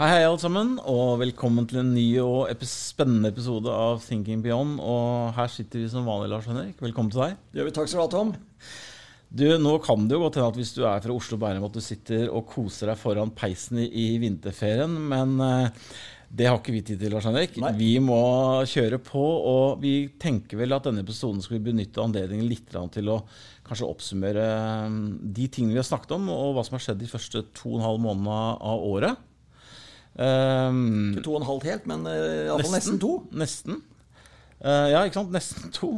Hei, hei, alle sammen, og velkommen til en ny og epi spennende episode av Thinking Beyond. Og her sitter vi som vanlig, Lars Henrik. Velkommen til deg. Gjør vi. Takk skal du ha, Tom. Du, Nå kan det jo godt hende at hvis du er fra Oslo Bærum, at du sitter og koser deg foran peisen i, i vinterferien, men uh, det har ikke vi tid til, Lars Henrik. Nei. Vi må kjøre på, og vi tenker vel at denne episoden skal vi benytte anledningen litt til å kanskje oppsummere eh, de tingene vi har snakket om, og hva som har skjedd de første to og en halv månedene av året. Um, ikke to og en halv helt, men uh, iallfall nesten, nesten to. Nesten. Uh, ja, ikke sant. Nesten to.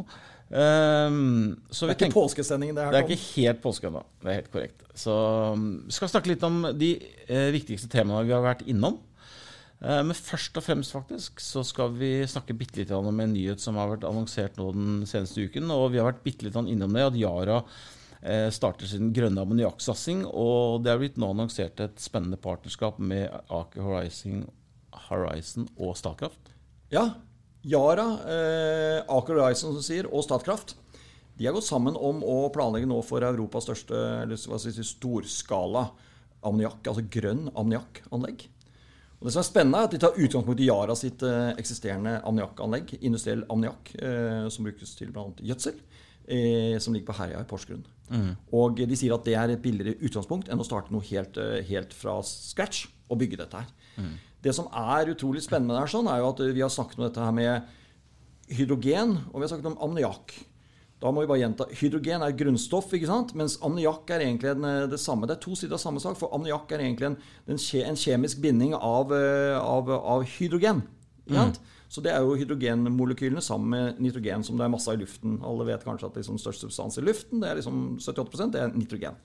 Um, det er ikke tenker, påskesendingen, det her? Det er ikke helt påske ennå. Det er helt korrekt. Så um, vi skal snakke litt om de uh, viktigste temaene vi har vært innom. Uh, men først og fremst faktisk så skal vi snakke bitte litt om en nyhet som har vært annonsert nå den seneste uken. Og vi har vært bitte litt innom det, at Yara Eh, starter sin grønne ammoniakksatsing. Og det er blitt nå annonsert et spennende partnerskap med Aker Horizon, Horizon og Statkraft. Ja. Yara, eh, Aker Horizon som sier, og Statkraft de har gått sammen om å planlegge nå for Europas største hva si, storskala ammoniakk, altså grønn ammoniakkanlegg. Og det som er spennende er at De tar utgangspunkt i Yara sitt eh, eksisterende ammoniakkanlegg, industriell ammoniakk, eh, som brukes til bl.a. gjødsel, eh, som ligger på Herøya i Porsgrunn. Mm. Og de sier at det er et billigere utgangspunkt enn å starte noe helt, eh, helt fra scratch og bygge dette her. Mm. Det som er utrolig spennende, her, sånn, er jo at vi har snakket om dette her med hydrogen, og vi har snakket om ammoniakk. Da må vi bare gjenta. Hydrogen er grunnstoff, ikke sant? mens ammoniakk er egentlig en, det samme. Det er to sider av samme sak, for ammoniakk er egentlig en, en, kjemisk binding av, eh, av, av hydrogen. Ikke sant? Mm. Så det er jo hydrogenmolekylene sammen med nitrogen, som det er masse av i luften. Alle vet kanskje at liksom største substans i luften det er liksom 78 det er nitrogen.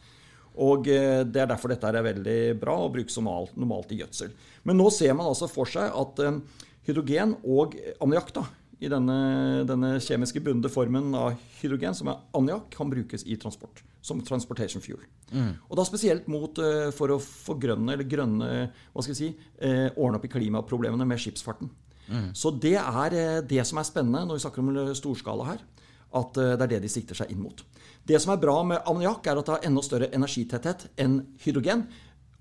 Og eh, Det er derfor dette er veldig bra å bruke som normalt i gjødsel. Men nå ser man altså for seg at eh, hydrogen og ammoniakk i denne, denne, kjemiske bundne formen av hydrogen, som er ammoniakk, kan brukes i transport. Som transportation fuel. Mm. Og da spesielt mot, eh, for å forgrønne eller grønne, hva skal jeg si, ordne opp i klimaproblemene med skipsfarten. Mm. Så det er eh, det som er spennende når vi snakker om storskala her. At eh, det er det de sikter seg inn mot. Det som er bra med ammoniakk, er at det har enda større energitetthet enn hydrogen.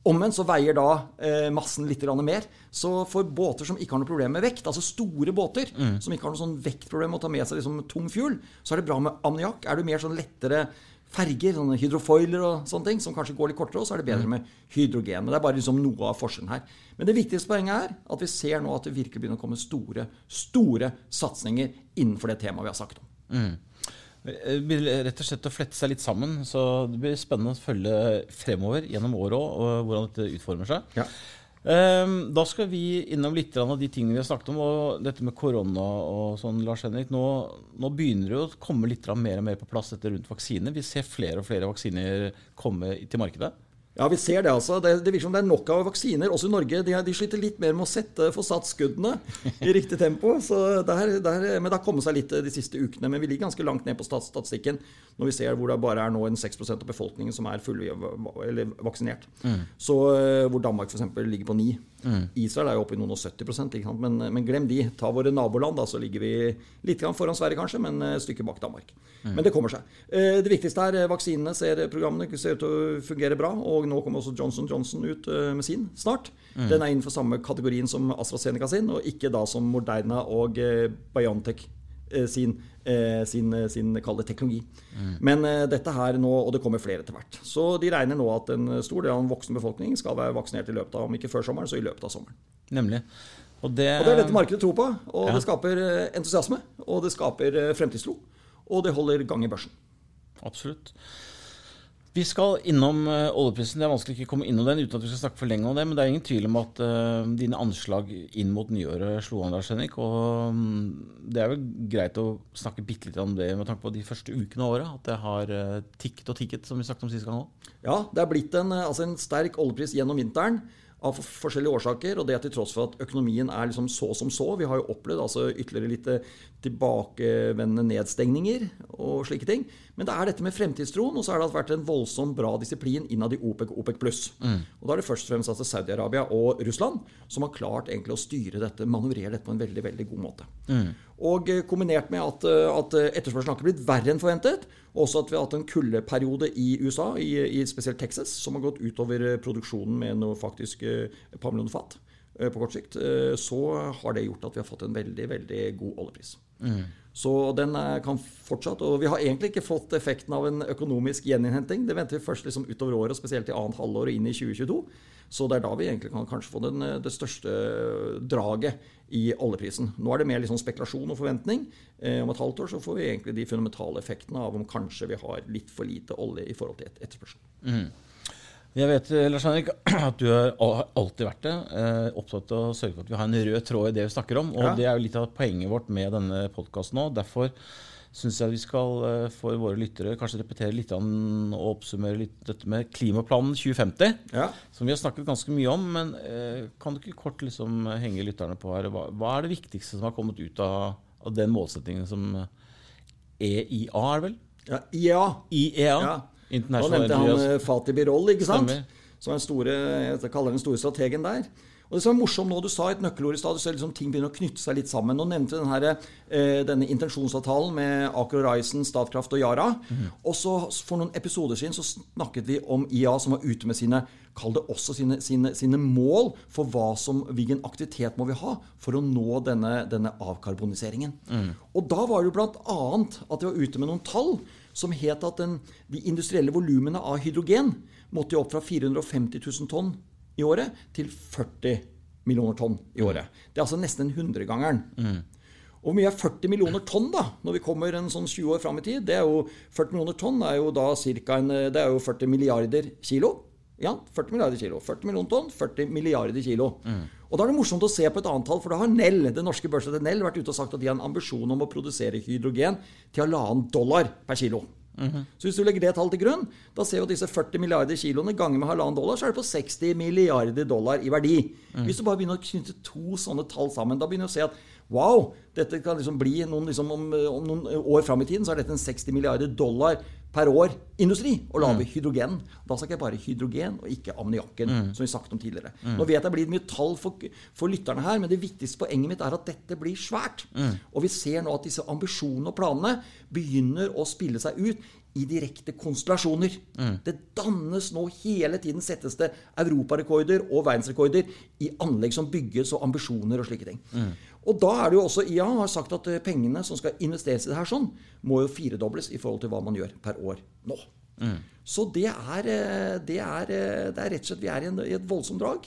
Omvendt så veier da eh, massen litt mer. Så for båter som ikke har noe problem med vekt, altså store båter mm. som ikke har noe sånn vektproblem å ta med seg liksom, tung fuel, så er det bra med ammoniakk. Er du mer sånn lettere ferger, sånne hydrofoiler og sånne ting, som kanskje går litt kortere, og så er det bedre mm. med hydrogen. Men det er bare liksom noe av forskjellen her. Men det viktigste poenget er at vi ser nå at det virkelig begynner å komme store, store satsinger innenfor det temaet vi har sagt om. Mm. Det blir rett og slett å flette seg litt sammen. Så det blir spennende å følge fremover gjennom året òg, hvordan dette utformer seg. Ja. Ehm, da skal vi innom litt av de tingene vi har snakket om. og Dette med korona og sånn, Lars Henrik. Nå, nå begynner det å komme litt mer og mer på plass dette rundt vaksiner. Vi ser flere og flere vaksiner komme til markedet. Ja, vi ser det. altså. Det, det virker som det er nok av vaksiner. Også i Norge. De, de sliter litt mer med å sette, få satt skuddene i riktig tempo. Så der, der, men det har kommet seg litt de siste ukene. Men vi ligger ganske langt ned på statistikken når vi ser hvor det bare er nå en 6% av befolkningen som er full, vaksinert. Mm. Så eh, Hvor Danmark f.eks. ligger på 9 mm. Israel er jo oppe i noen og 70% men, men, glem de. Ta våre naboland, da, så ligger vi litt foran Sverige kanskje, men et stykke bak Danmark. Mm. Men det kommer seg. Eh, det viktigste er eh, vaksinene. ser Programmene ser ut til å fungere bra. og nå kommer også Johnson Johnson ut eh, med sin snart. Mm. Den er innenfor samme kategorien som AstraZeneca sin, og ikke da som Moderna og eh, Biontech sin, sin, sin, kalde teknologi. Mm. Men dette her nå, og det kommer flere etter hvert. Så de regner nå at en stor del av den voksne befolkning skal være vaksinert i løpet av, om ikke før sommeren, så i løpet av sommeren. Nemlig. Og det, og det er dette markedet tror på. Og ja. det skaper entusiasme, og det skaper fremtidstro. Og det holder gang i børsen. Absolutt. Vi skal innom uh, oljeprisen. Det er vanskelig ikke å komme innom den uten at vi skal snakke for lenge om det. Men det er ingen tvil om at uh, dine anslag inn mot nyåret slo an, Lars Henrik. Og um, det er vel greit å snakke bitte litt om det med tanke på de første ukene av året. At det har uh, tikket og tikket, som vi snakket om sist gang òg. Ja, det er blitt en, altså en sterk oljepris gjennom vinteren av forskjellige årsaker. Og det til tross for at økonomien er liksom så som så. Vi har jo opplevd altså ytterligere litt tilbakevendende nedstengninger og slike ting. Men det er dette med fremtidstroen, og så har det vært en voldsomt bra disiplin innad i OPEC og OPEC pluss. Mm. Og da er det først og fremst altså Saudi-Arabia og Russland som har klart egentlig å styre dette, manøvrere dette på en veldig veldig god måte. Mm. Og eh, kombinert med at, eh, at etterspørselen har ikke blitt verre enn forventet, og også at vi har hatt en kuldeperiode i USA, i, i spesielt Texas, som har gått utover produksjonen med noe faktisk et par millioner fat. eh, på kort sikt, eh, så har det gjort at vi har fått en veldig, veldig god oljepris. Så den eh, kan fortsatt Og vi har egentlig ikke fått effekten av en økonomisk gjeninnhenting. Det venter vi først liksom utover året, spesielt i annet halvår og inn i 2022. Så det er da vi egentlig kan kanskje få den, det største draget i oljeprisen. Nå er det mer liksom spekulasjon og forventning. Eh, om et halvt år så får vi egentlig de fundamentale effektene av om kanskje vi har litt for lite olje i forhold til et etterspørsel. Mm. Jeg vet Lars Henrik, at du har alltid vært det, eh, opptatt av å sørge for at vi har en rød tråd i det vi snakker om. Og ja. det er jo litt av poenget vårt med denne podkasten nå. Derfor syns jeg vi skal eh, for våre lyttere kanskje repetere litt og oppsummere litt dette med Klimaplanen 2050, ja. som vi har snakket ganske mye om. Men eh, kan du ikke kort liksom henge lytterne på her? Hva, hva er det viktigste som har kommet ut av, av den målsettingen som EIA er, vel? Ja, IEA. IEA. Ja. Nå nevnte han eh, Fatih Birol, ikke sant? Stemmer. som er store, jeg kaller den store strategen der. Og det som er morsomt nå, Du sa et nøkkelord i stad, liksom ting begynner å knytte seg litt sammen. Nå nevnte du denne, eh, denne intensjonsavtalen med Aker Horizon, Statkraft og Yara. Mm. Og så For noen episoder siden så snakket vi om IA som var ute med sine kall det også sine, sine, sine mål for hva som, hvilken aktivitet må vi ha for å nå denne, denne avkarboniseringen. Mm. Og Da var det jo bl.a. at de var ute med noen tall som het at den, de industrielle volumene av hydrogen måtte jo opp fra 450 000 tonn i året til 40 millioner tonn i året. Det er altså nesten en hundregangeren. Mm. Og hvor mye er 40 millioner tonn, da, når vi kommer en sånn 20 år fram i tid? Det er jo, 40 millioner tonn er jo da ca. 40 milliarder kilo. Ja, 40 milliarder kilo. 40 millioner tonn, 40 milliarder kilo. Mm. Og Da er det morsomt å se på et annet tall, for da har Nell, det norske børsstedet Nell vært ute og sagt at de har en ambisjon om å produsere hydrogen til halvannen dollar per kilo. Mm -hmm. Så hvis du legger det tallet til grunn, da ser vi at disse 40 milliarder kiloene ganger med halvannen dollar, så er det på 60 milliarder dollar i verdi. Mm. Hvis du bare begynner å knytte to sånne tall sammen, da begynner du å se at wow, dette kan liksom bli noen, liksom, om, om, noen år fram i tiden, så er dette en 60 milliarder dollar per år industri å lage mm. hydrogen. Da snakker jeg bare hydrogen og ikke ammoniakken, mm. som vi snakket om tidligere. Mm. Nå vet jeg det blir mye tall for, for, lytterne her, men det viktigste poenget mitt er at dette blir svært. Mm. Og vi ser nå at disse ambisjonene og planene begynner å spille seg ut i direkte konstellasjoner. Mm. Det dannes nå hele tiden settes det europarekorder og verdensrekorder i anlegg som bygges, og ambisjoner og slike ting. Og da er det jo også IA har sagt at eh, pengene som skal investeres i det her sånn, må jo firedobles i forhold til hva man gjør per år nå. Mm. Så det er, eh, det, er, eh, det er, rett og slett Vi er i, en, i et voldsomt drag.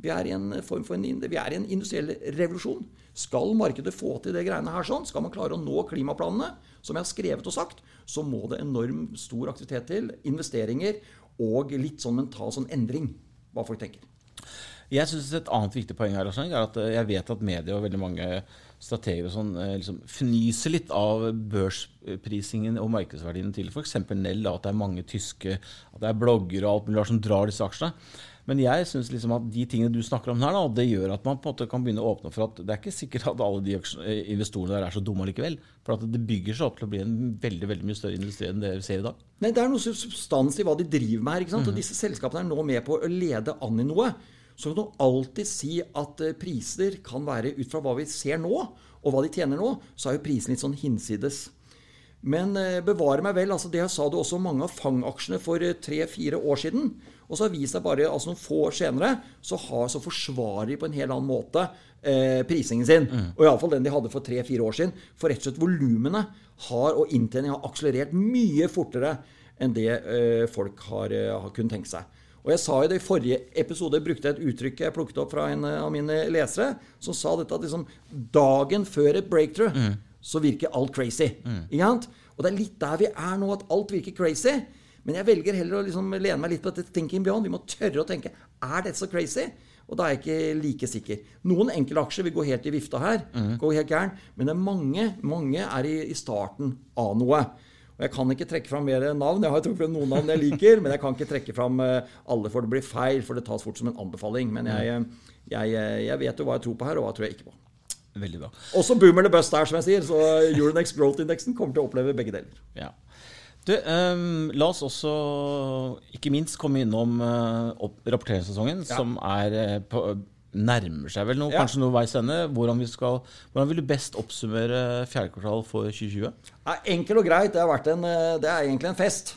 Vi er i en form for en, vi er i en industriell revolusjon. Skal markedet få til det greiene her sånn, skal man klare å nå klimaplanene, som jeg har skrevet og sagt, så må det enormt stor aktivitet til. Investeringer og litt sånn mental sånn endring, hva folk tenker. Jeg synes Et annet viktig poeng her er at eh, jeg vet at media og veldig mange strateger og sånn eh, liksom fnyser litt av børsprisingen og markedsverdien til f.eks. Nell. At det er mange tyske at det er bloggere og alt mulig som drar disse aksjene. Men jeg synes liksom at de tingene du snakker om her, da, det gjør at man på en måte kan begynne å åpne for at det er ikke sikkert at alle de eh, investorene der er så dumme likevel. For at det bygger seg opp til å bli en veldig veldig mye større industri enn det vi ser i dag. Nei, Det er noe substans i hva de driver med her. ikke sant? Mm. Og disse selskapene er nå med på å lede an i noe så kan du alltid si at eh, priser kan være ut fra hva vi ser nå, og hva de tjener nå, så er jo prisen litt sånn hinsides. Men eh, bevare meg vel, altså det sa du også mange av fangaksjene for eh, tre-fire år siden. Og så har vist seg bare altså noen få år senere, så, har, så forsvarer de på en helt annen måte eh, prisingen sin. Mm. Og iallfall den de hadde for tre-fire år siden. For rett og slett volumene har, og inntjening har akselerert mye fortere enn det eh, folk har, har kunnet tenke seg. Og jeg sa jo det I forrige episode brukte jeg et uttrykk jeg plukket opp fra en av mine lesere, som sa dette at liksom, dagen før et breakthrough mm. så virker alt crazy. Mm. Og det er litt der vi er nå, at alt virker crazy. Men jeg velger heller å liksom lene meg litt på dette thinking beyond. Vi må tørre å tenke er dette så crazy? Og da er jeg ikke like sikker. Noen enkeltaksjer vil gå helt i vifta her. Mm. gå helt gæren, Men det er mange, mange er i, i starten av noe. Og Jeg kan ikke trekke fram mer navn. Jeg har trukket fram noen navn jeg liker, men jeg kan ikke trekke fram eh, alle, for det blir feil. For det tas fort som en anbefaling. Men jeg, eh, jeg, eh, jeg vet jo hva jeg tror på her, og hva tror jeg ikke på. Veldig bra. Også boomer the bust der, som jeg sier. Så Euronex Growth-indeksen kommer til å oppleve begge deler. Ja. Du, um, la oss også ikke minst komme innom uh, rapporteringssesongen, ja. som er uh, på nærmer seg vel noe, ja. kanskje noe veis ende. Hvordan, hvordan, vil du best oppsummere fjerde kvartal for 2020? Ja, enkel og greit. Det en, det er egentlig en fest.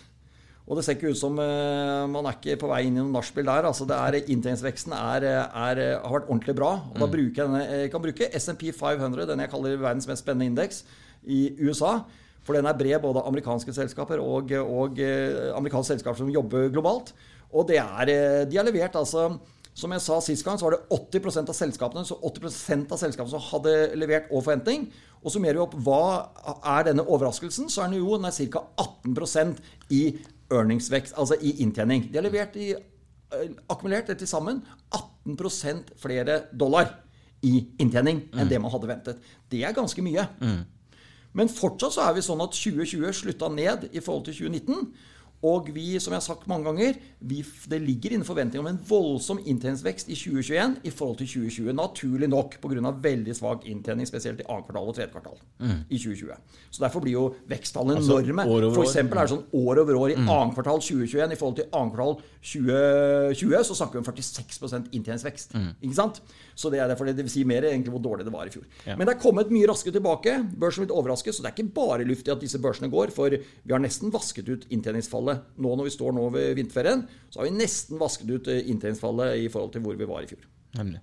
Og det ser ikke ut som uh, man er ikke på vei inn i noe nachspiel der. altså det er, Inntjeningsveksten er, er, har vært ordentlig bra. og Da mm. bruker jeg denne, jeg kan bruke SMP 500, den jeg kaller verdens mest spennende indeks, i USA. For den er bred både amerikanske selskaper og, og amerikanske selskaper som jobber globalt. Og det er, de har levert altså som jeg sa sist gang, så var det 80% av selskapene så 80% av selskapene som hadde levert over forventning. Og summerer vi opp hva er denne overraskelsen, så er den jo den er ca. 18% i earningsvekst, altså i inntjening. De har levert i, eh, akkumulert til sammen 18% flere dollar i inntjening enn mm. det man hadde ventet. Det er ganske mye. Mm. Men fortsatt så er vi sånn at 2020 slutta ned i forhold til 2019. Og vi, som jeg har sagt mange ganger, vi, det ligger innen forventning om en voldsom inntjeningsvekst i 2021 i forhold til 2020. Naturlig nok pga. veldig svak inntjening, spesielt i annet kvartal og tredje kvartal mm. i 2020. Så Derfor blir jo veksttallene altså, enorme. For eksempel er det sånn år over år i mm. annet kvartal 2021 i forhold til annet kvartal 2020, så snakker vi om 46 inntjeningsvekst. Mm. Ikke sant? Så det er derfor det vil si mer egentlig hvor dårlig det var i fjor. Ja. Men det er kommet mye raskere tilbake. Børsen er litt overrasket, så det er ikke bare luft i at disse børsene går. For vi har nesten vasket ut inntjeningsfallet. Nå når vi står nå ved vinterferien, så har vi nesten vasket ut eh, inntjeningsfallet i forhold til hvor vi var i fjor. Nemlig.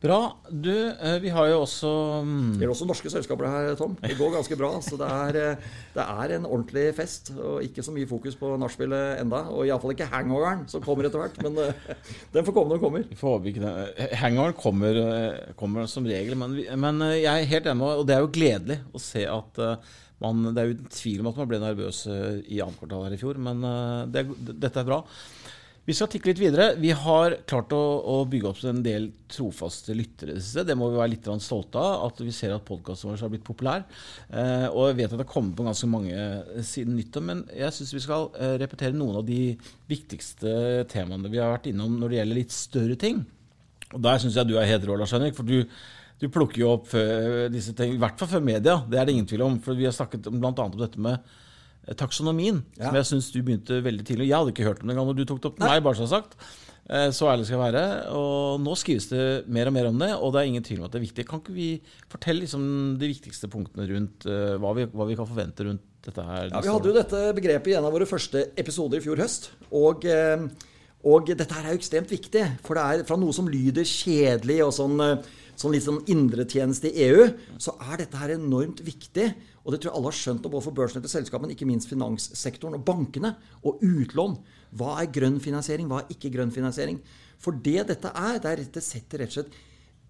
Bra. Du, eh, vi har jo også mm, Det er også norske selskaper her, Tom. Det går ganske bra. Så det er, eh, det er en ordentlig fest. Og ikke så mye fokus på nachspielet enda. Og iallfall ikke hangoveren, som kommer etter hvert. Men eh, den får komme når den kommer. Vi får håpe ikke det. Hangoveren kommer, kommer, som regel. Men, men jeg er helt enig, og det er jo gledelig å se at man, Det er jo tvil om at man ble nervøs i annet kvartal her i fjor, men det, dette er bra. Vi skal tikke litt videre. Vi har klart å, å bygge opp en del trofaste lyttere. Det må vi være litt stolte av. At vi ser at podkasten vår har blitt populær. Eh, og jeg vet at det har kommet på ganske mange siden nyttår. Men jeg syns vi skal eh, repetere noen av de viktigste temaene vi har vært innom når det gjelder litt større ting. Og der syns jeg du er helt rå, Lars Henrik. For du, du plukker jo opp eh, disse tingene, i hvert fall før media. Det er det ingen tvil om. For vi har snakket bl.a. om dette med taksonomien, ja. som jeg syns du begynte veldig tidlig. Jeg hadde ikke hørt om det engang når du tok det opp med meg, bare så sagt. Eh, så ærlig skal jeg være. Og nå skrives det mer og mer om det, og det er ingen tvil om at det er viktig. Kan ikke vi fortelle liksom de viktigste punktene rundt uh, hva, vi, hva, vi, kan forvente rundt dette her? Ja, Vi hadde jo dette begrepet i en av våre første episoder i fjor høst. Og, og dette her er jo ekstremt viktig. For det er fra noe som lyder kjedelig og sånn, sånn litt sånn indretjeneste i EU, så er dette her enormt viktig. Og det tror jeg alle har skjønt, både for børsnette selskap, men ikke minst finanssektoren og bankene. Og utlån. Hva er grønn finansiering, hva er ikke grønn finansiering? For det dette er, det er det setter rett og slett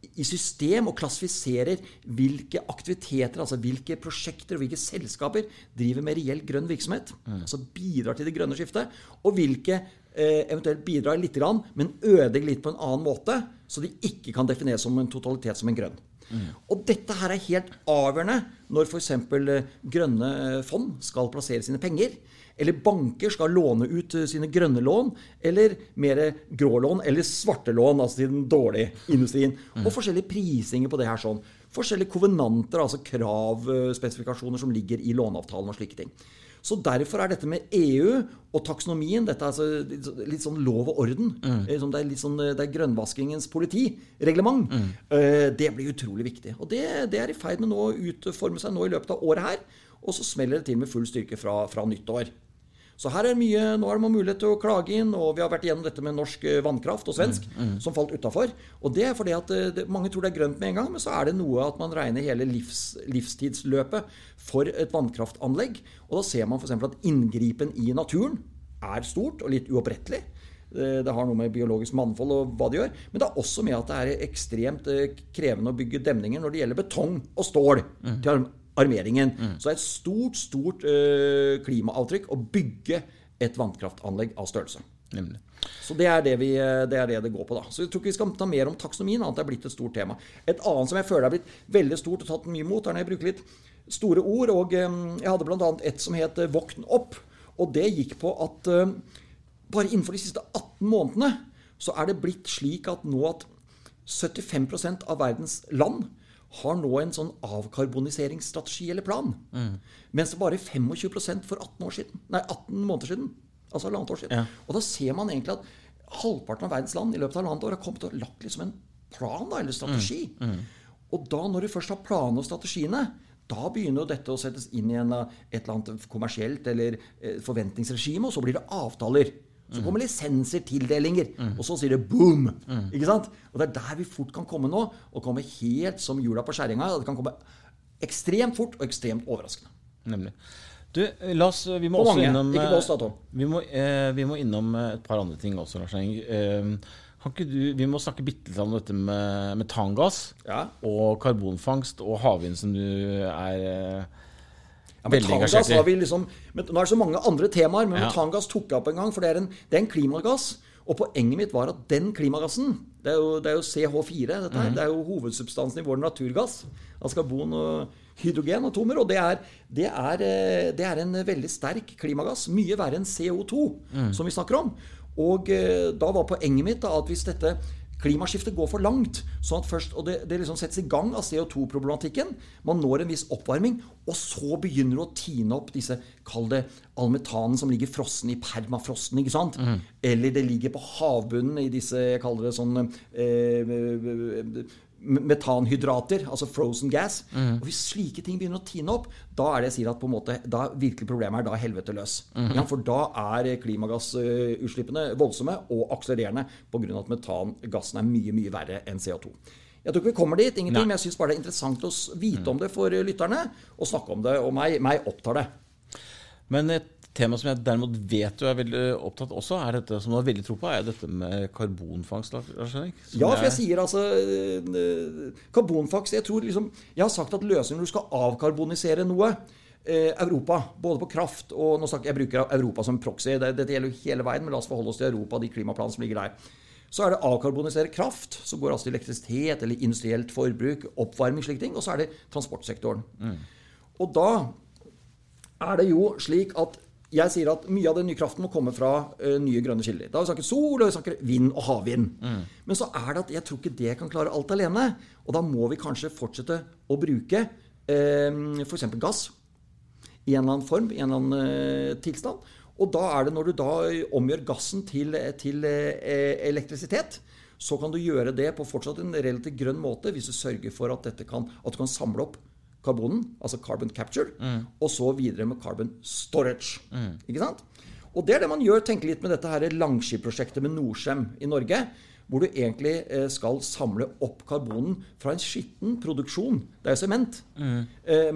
i system og klassifiserer hvilke aktiviteter, altså hvilke prosjekter og hvilke selskaper driver med reell grønn virksomhet. Mm. Altså bidrar til det grønne skiftet. Og hvilke eh, eventuelt bidrar litt, men ødelegger litt på en annen måte, så de ikke kan defineres som en totalitet som en grønn. Mm. Og dette her er helt avgjørende når f.eks. Eh, grønne eh, fond skal plassere sine penger. Eller banker skal låne ut eh, sine grønne lån, eller mer grå lån, eller svarte lån, altså til den dårlige industrien. Mm. Og forskjellige prisinger på det her sånn. Forskjellige kovenanter, altså kravspesifikasjoner som ligger i låneavtalen og slike ting. Så derfor er dette med EU og taksonomien dette er altså litt sånn lov og orden. Mm. Eh, det er litt sånn, det er grønnvaskingens politireglement. Mm. Eh, det blir utrolig viktig. Og det, det er i ferd med å utforme seg nå i løpet av året her. Og så smeller det til med full styrke fra, fra nyttår. Så her er mye, nå har man mulighet til å klage inn, og vi har vært igjennom dette med norsk eh, vannkraft og svensk, mm, mm. som falt utafor. Og det er fordi at eh, det, mange tror det er grønt med en gang, men så er det noe at man regner hele livs, livstidsløpet for et vannkraftanlegg. Og da ser man f.eks. at inngripen i naturen er stort og litt uopprettelig. Eh, det har noe med biologisk mannfold og hva det gjør. Men det er også med at det er ekstremt krevende å bygge demninger når det gjelder betong og stål mm. til armeringen. Mm. Så det er et stort, stort uh, klimaavtrykk å bygge et vannkraftanlegg av størrelse. Nemlig. Så det er det, vi, det er det, det går på. da. Så jeg tror ikke vi skal ta mer om taksonomien, annet det er blitt et stort tema. Et annet som jeg føler er blitt veldig stort og tatt mye mot, er når jeg bruker litt store ord. og um, Jeg hadde bl.a. et som het 'Våkn opp'. Og det gikk på at bare innenfor de siste 18 månedene så er det blitt slik at nå at 75% av verdens land har nå en sånn avkarboniseringsstrategi eller plan. Mm. Mens det bare 25% for 18, år siden, nei, 18 måneder siden. Altså halvannet år siden. Ja. Og da ser man egentlig at halvparten av verdens land i løpet av halvannet år har kommet og lagt liksom en plan da, eller strategi. Mm. Mm. Og da, når du først har planene og strategiene, Da begynner jo dette å settes inn i en, et eller annet kommersielt eller eh, forventningsregime, og så blir det avtaler. Så kommer lisenser, tildelinger, og så sier det boom! Ikke sant? Og det er der vi fort kan komme nå, og komme helt som jula på skjæringa. Det kan komme ekstremt fort og ekstremt overraskende. Nemlig. Du, oss, vi må innom da, Vi må, eh, vi må innom eh, et par andre ting også, Lars Eng. Eh, kan ikke du, vi må snakke bitte litt om dette med metangass Ja. og karbonfangst og havvind, som du er eh, Ja, engasjert har vi liksom, men Nå er det så mange andre temaer, men Ja. metangass tok jeg opp en gang. For det er en, det er en klimagass. Og poenget mitt var at den klimagassen Det er jo, det er jo CH4. dette Mhm. her, Det er jo hovedsubstansen i vår naturgass. Altså karbon og hydrogenatomer. Og det er, det, er, eh, det er en veldig sterk klimagass. Mye verre enn CO2, mm. som vi snakker om. Og eh, da var poenget mitt da, at hvis dette Klimaskiftet går for langt, sånn at først, og det, det liksom settes i gang av CO2-problematikken. Man når en viss oppvarming, og så begynner det å tine opp disse Kall det all metanen som ligger frossen i permafrosten. ikke sant? Eller det ligger på havbunnen i disse jeg kaller det sånn eh, metanhydrater, altså frozen gas. Og Hvis slike ting begynner å tine opp, da er det jeg sier at på en måte, da virkelig problemet er da helvete løs. Ja, for da er klimagassutslippene voldsomme og akselererende pga. at metangassen er mye mye verre enn CO2. Jeg tror ikke vi kommer dit, ingenting, Nei. men jeg syns bare det er interessant å vite om det for eh, lytterne, og snakke om det. Og meg, meg opptar det. Men et tema som jeg derimot vet du er veldig opptatt også, er dette som du har veldig tro på, er dette med karbonfangst. Lars Henrik, Ja, for jeg er- sier altså eh, Karbonfangst Jeg tror liksom Jeg har sagt at løsningen når du skal avkarbonisere noe eh, Europa, både på kraft og nå snakker Jeg bruker Europa som proxy. Dette gjelder jo hele verden, men la oss forholde oss til Europa og de klimaplanene som ligger der. Så er det avkarbonisere kraft, som går altså til elektrisitet eller industrielt forbruk, oppvarming, slike ting. Og så er det transportsektoren. Og da er det jo slik at jeg sier at mye av den nye kraften må komme fra uh, nye grønne kilder. Da har vi snakket sol, og vi snakker vind og havvind. Men så er det at jeg tror ikke det kan klare alt alene. Og da må vi kanskje fortsette å bruke uh, f.eks. gass i en eller annen form, i en eller annen uh, tilstand. Og da er det når du da omgjør gassen til, til eh, elektrisitet, så kan du gjøre det på fortsatt en relativt grønn måte hvis du sørger for at, dette kan, at du kan samle opp karbonen, altså carbon capture, og så videre med carbon storage. Ikke sant? Og det er det man gjør, tenker litt med dette her Langskip-prosjektet med Norcem i Norge. Hvor du egentlig eh, skal samle opp karbonen fra en skitten produksjon. Det er jo sement. Mm.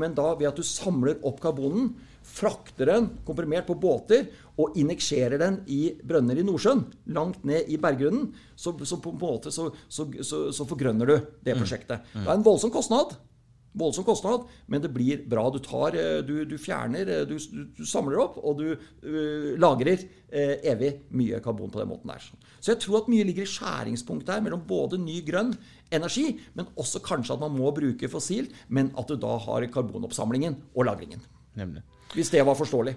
Men da ved at du samler opp karbonen, frakter den komprimert på båter og injeksjerer den i brønner i Nordsjøen, langt ned i berggrunnen, så, så på en måte så, så, så, så forgrønner du det prosjektet. Det er en voldsom kostnad. Voldsom kostnad, men det blir bra. Du tar, eh, du, du fjerner, eh, du, du, samler opp, og du uh, lagrer uh, evig mye karbon på den måten der. Så jeg tror at mye ligger i skjæringspunktet her mellom både ny grønn energi, men også kanskje at man må bruke fossil, men at du da har karbonoppsamlingen og lagringen. Nemlig. Hvis det var forståelig.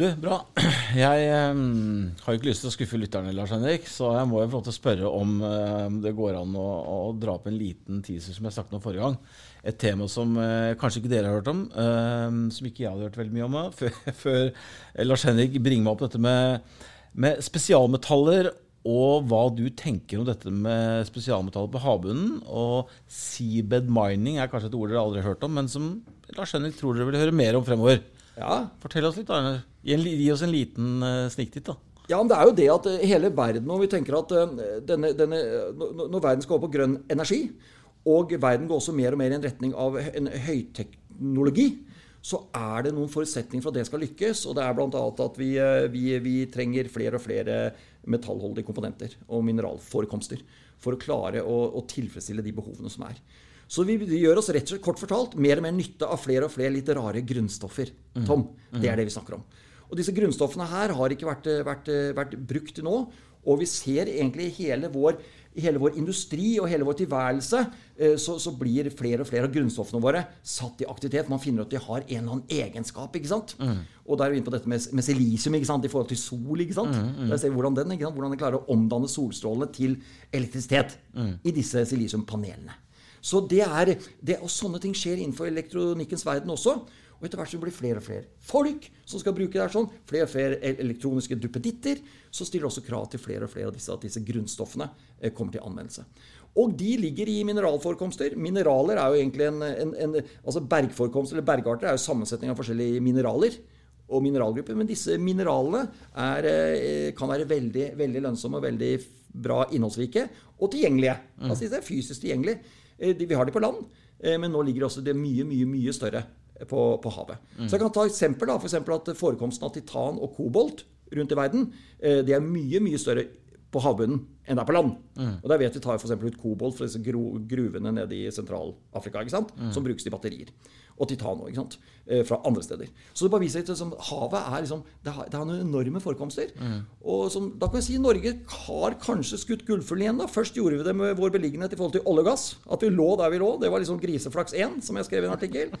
Du, bra. Jeg um, har ikke lyst til å skuffe lytterne, Lars Henrik, så jeg må jo få lov til å spørre om um, det går an å, å dra opp en liten teaser som jeg snakket om forrige gang. Et tema som uh, kanskje ikke dere har hørt om, um, som ikke jeg hadde hørt veldig mye om, eh, før, før Lars Henrik bringer meg opp dette med, med spesialmetaller og hva du tenker om dette med spesialmetaller på havbunnen. Og seabed mining er kanskje et ord dere aldri har hørt om, men som Lars Henrik tror dere vil høre mer om fremover. Ja, Fortell oss litt, Arne. Gi, gi oss en liten uh, sniktitt, da. Ja, men det er jo det at eh, hele verden Når vi tenker at eh, denne, denne, når verden skal over på grønn energi, og verden går også mer og mer i en retning av en høyteknologi, så er det noen forutsetninger for at det skal lykkes. Og det er bl.a. at vi, eh, vi, vi trenger flere og flere metallholdige komponenter og mineralforekomster for å klare å, å tilfredsstille de behovene som er. Så vi, vi gjør oss rett og slett kort fortalt mer og mer nytte av flere og flere litt rare grunnstoffer. Tom, det er det vi snakker om. Og disse grunnstoffene her har ikke vært, vært, vært brukt til nå. Og vi ser egentlig hele vår, hele vår industri og hele vår tilværelse eh, så, så blir flere og flere av grunnstoffene våre satt i aktivitet. Man finner at de har en eller annen egenskap. ikke sant? Og da er vi inne på dette med, med silisium ikke sant? i forhold til sol. ikke sant? Der ser vi hvordan den, ikke sant? hvordan den klarer å omdanne solstrålene til elektrisitet i disse silisiumpanelene. Så det er, det, og sånne ting skjer innenfor elektronikkens verden også. Og etter hvert så blir det flere og flere folk som skal bruke det her sånn. Flere og flere elektroniske duppeditter. Så stiller det også krav til flere og flere av disse, at disse grunnstoffene eh, kommer til anvendelse. Og de ligger i mineralforekomster. Mineraler er jo egentlig en, en, en altså Bergforekomster eller bergarter er jo sammensetning av forskjellige mineraler og mineralgrupper. Men disse mineralene er, eh, kan være veldig, veldig lønnsomme og veldig bra innholdsrike og tilgjengelige. Mm. Altså, de er fysisk tilgjengelige. Eh, vi har de på land, men nå ligger også det mye, mye, mye større på, på havet. Mm. Så jeg kan ta eksempel, da, for at forekomsten av titan og kobolt rundt i verden det er mye, mye større på havbunnen enn det er på land. Mm. Og der vet vi tar f.eks. ut kobolt fra disse gruvene nede i Sentral-Afrika, mm. som brukes til batterier. Og titan òg, eh, fra andre steder. Så det bare viser at havet er liksom, det har, det har noen enorme forekomster. Mm. Og som, da kan jeg si Norge har kanskje skutt gullfuglen igjen. da. Først gjorde vi det med vår beliggenhet i forhold til olje og gass. At vi lå der vi lå. Det var liksom griseflaks 1, som jeg skrev i en artikkel.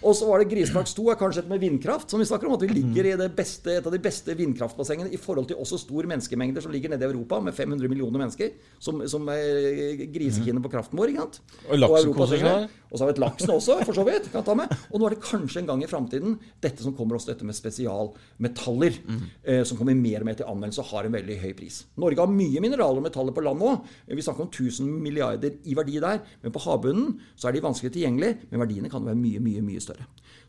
Og så var det Griseflaks 2 er kanskje et med vindkraft, som vi snakker om. At vi ligger i beste, et av de beste vindkraftbassengene i forhold til også stor menneskemengder som ligger nede i Europa, med 500 millioner mennesker, som, som er grisekinnet på kraften vår. ikke sant? Og laksen koser seg. Og så har vi et laksen også, for så vidt. kan ta med. Og nå er det kanskje en gang i framtiden dette som kommer også dette med spesialmetaller, mm. eh, som kommer mer og mer til anvendelse og har en veldig høy pris. Norge har mye mineraler og metaller på land nå. Vi snakker om 1000 milliarder i verdi der. Men på havbunnen så er de vanskelig tilgjengelige, men verdiene kan være mye, mye, mye større.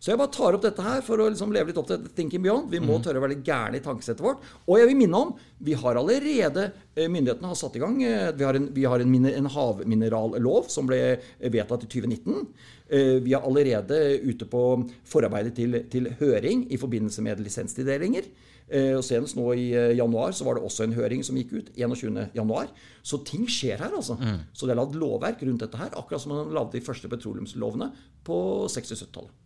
Så jeg bare tar opp dette her for å liksom leve litt opp til Thinking Beyond. Vi må mm. tørre å være litt gærne i tankesettet vårt. Og jeg vil minne om vi har allerede eh, Myndighetene har satt i gang eh, Vi har en, vi har en, en havminerallov som ble vedtatt i 2019. Eh, vi er allerede ute på forarbeidet til, til høring i forbindelse med lisenstildelinger. Og Senest nå i januar så var det også en høring som gikk ut. 21. januar. Så ting skjer her, altså. Mm. Så det er lagd lovverk rundt dette her, akkurat som man lagde de første petroleumslovene på 60-70-tallet.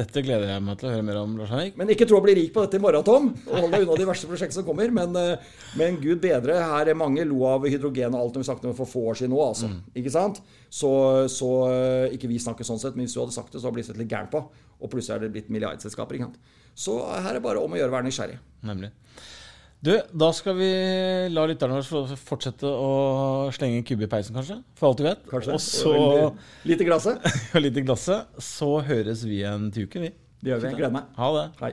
Dette gleder jeg meg til å høre mer om. Lars Henrik. Men ikke tro å bli rik på dette i morgen, Tom. Og hold deg unna de verste prosjektene som kommer. Men, eh, men, gud bedre, her er mange lo av hydrogen og alt når vi snakket om for få år siden nå. Altså. Mm. Ikke sant? Så, så, eh, ikke vi snakker sånn sett, men hvis du hadde sagt det, så hadde det blitt litt gæren på. Og plutselig er det blitt milliardselskaper. Ikke sant? Så her er det bare om å gjøre å være nysgjerrig. Nemlig. Du, da skal vi la lytterne våre fortsette å slenge en kubbe i peisen, kanskje? For alt du vet. Kanskje. Og så Litt i glasset. litt i glasset. Så høres vi igjen til uken, vi. Det gjør vi. Gleder meg. Ha det. Hei.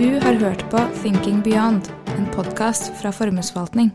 Du har hørt på Thinking Beyond, en podkast fra Formuesforvaltning.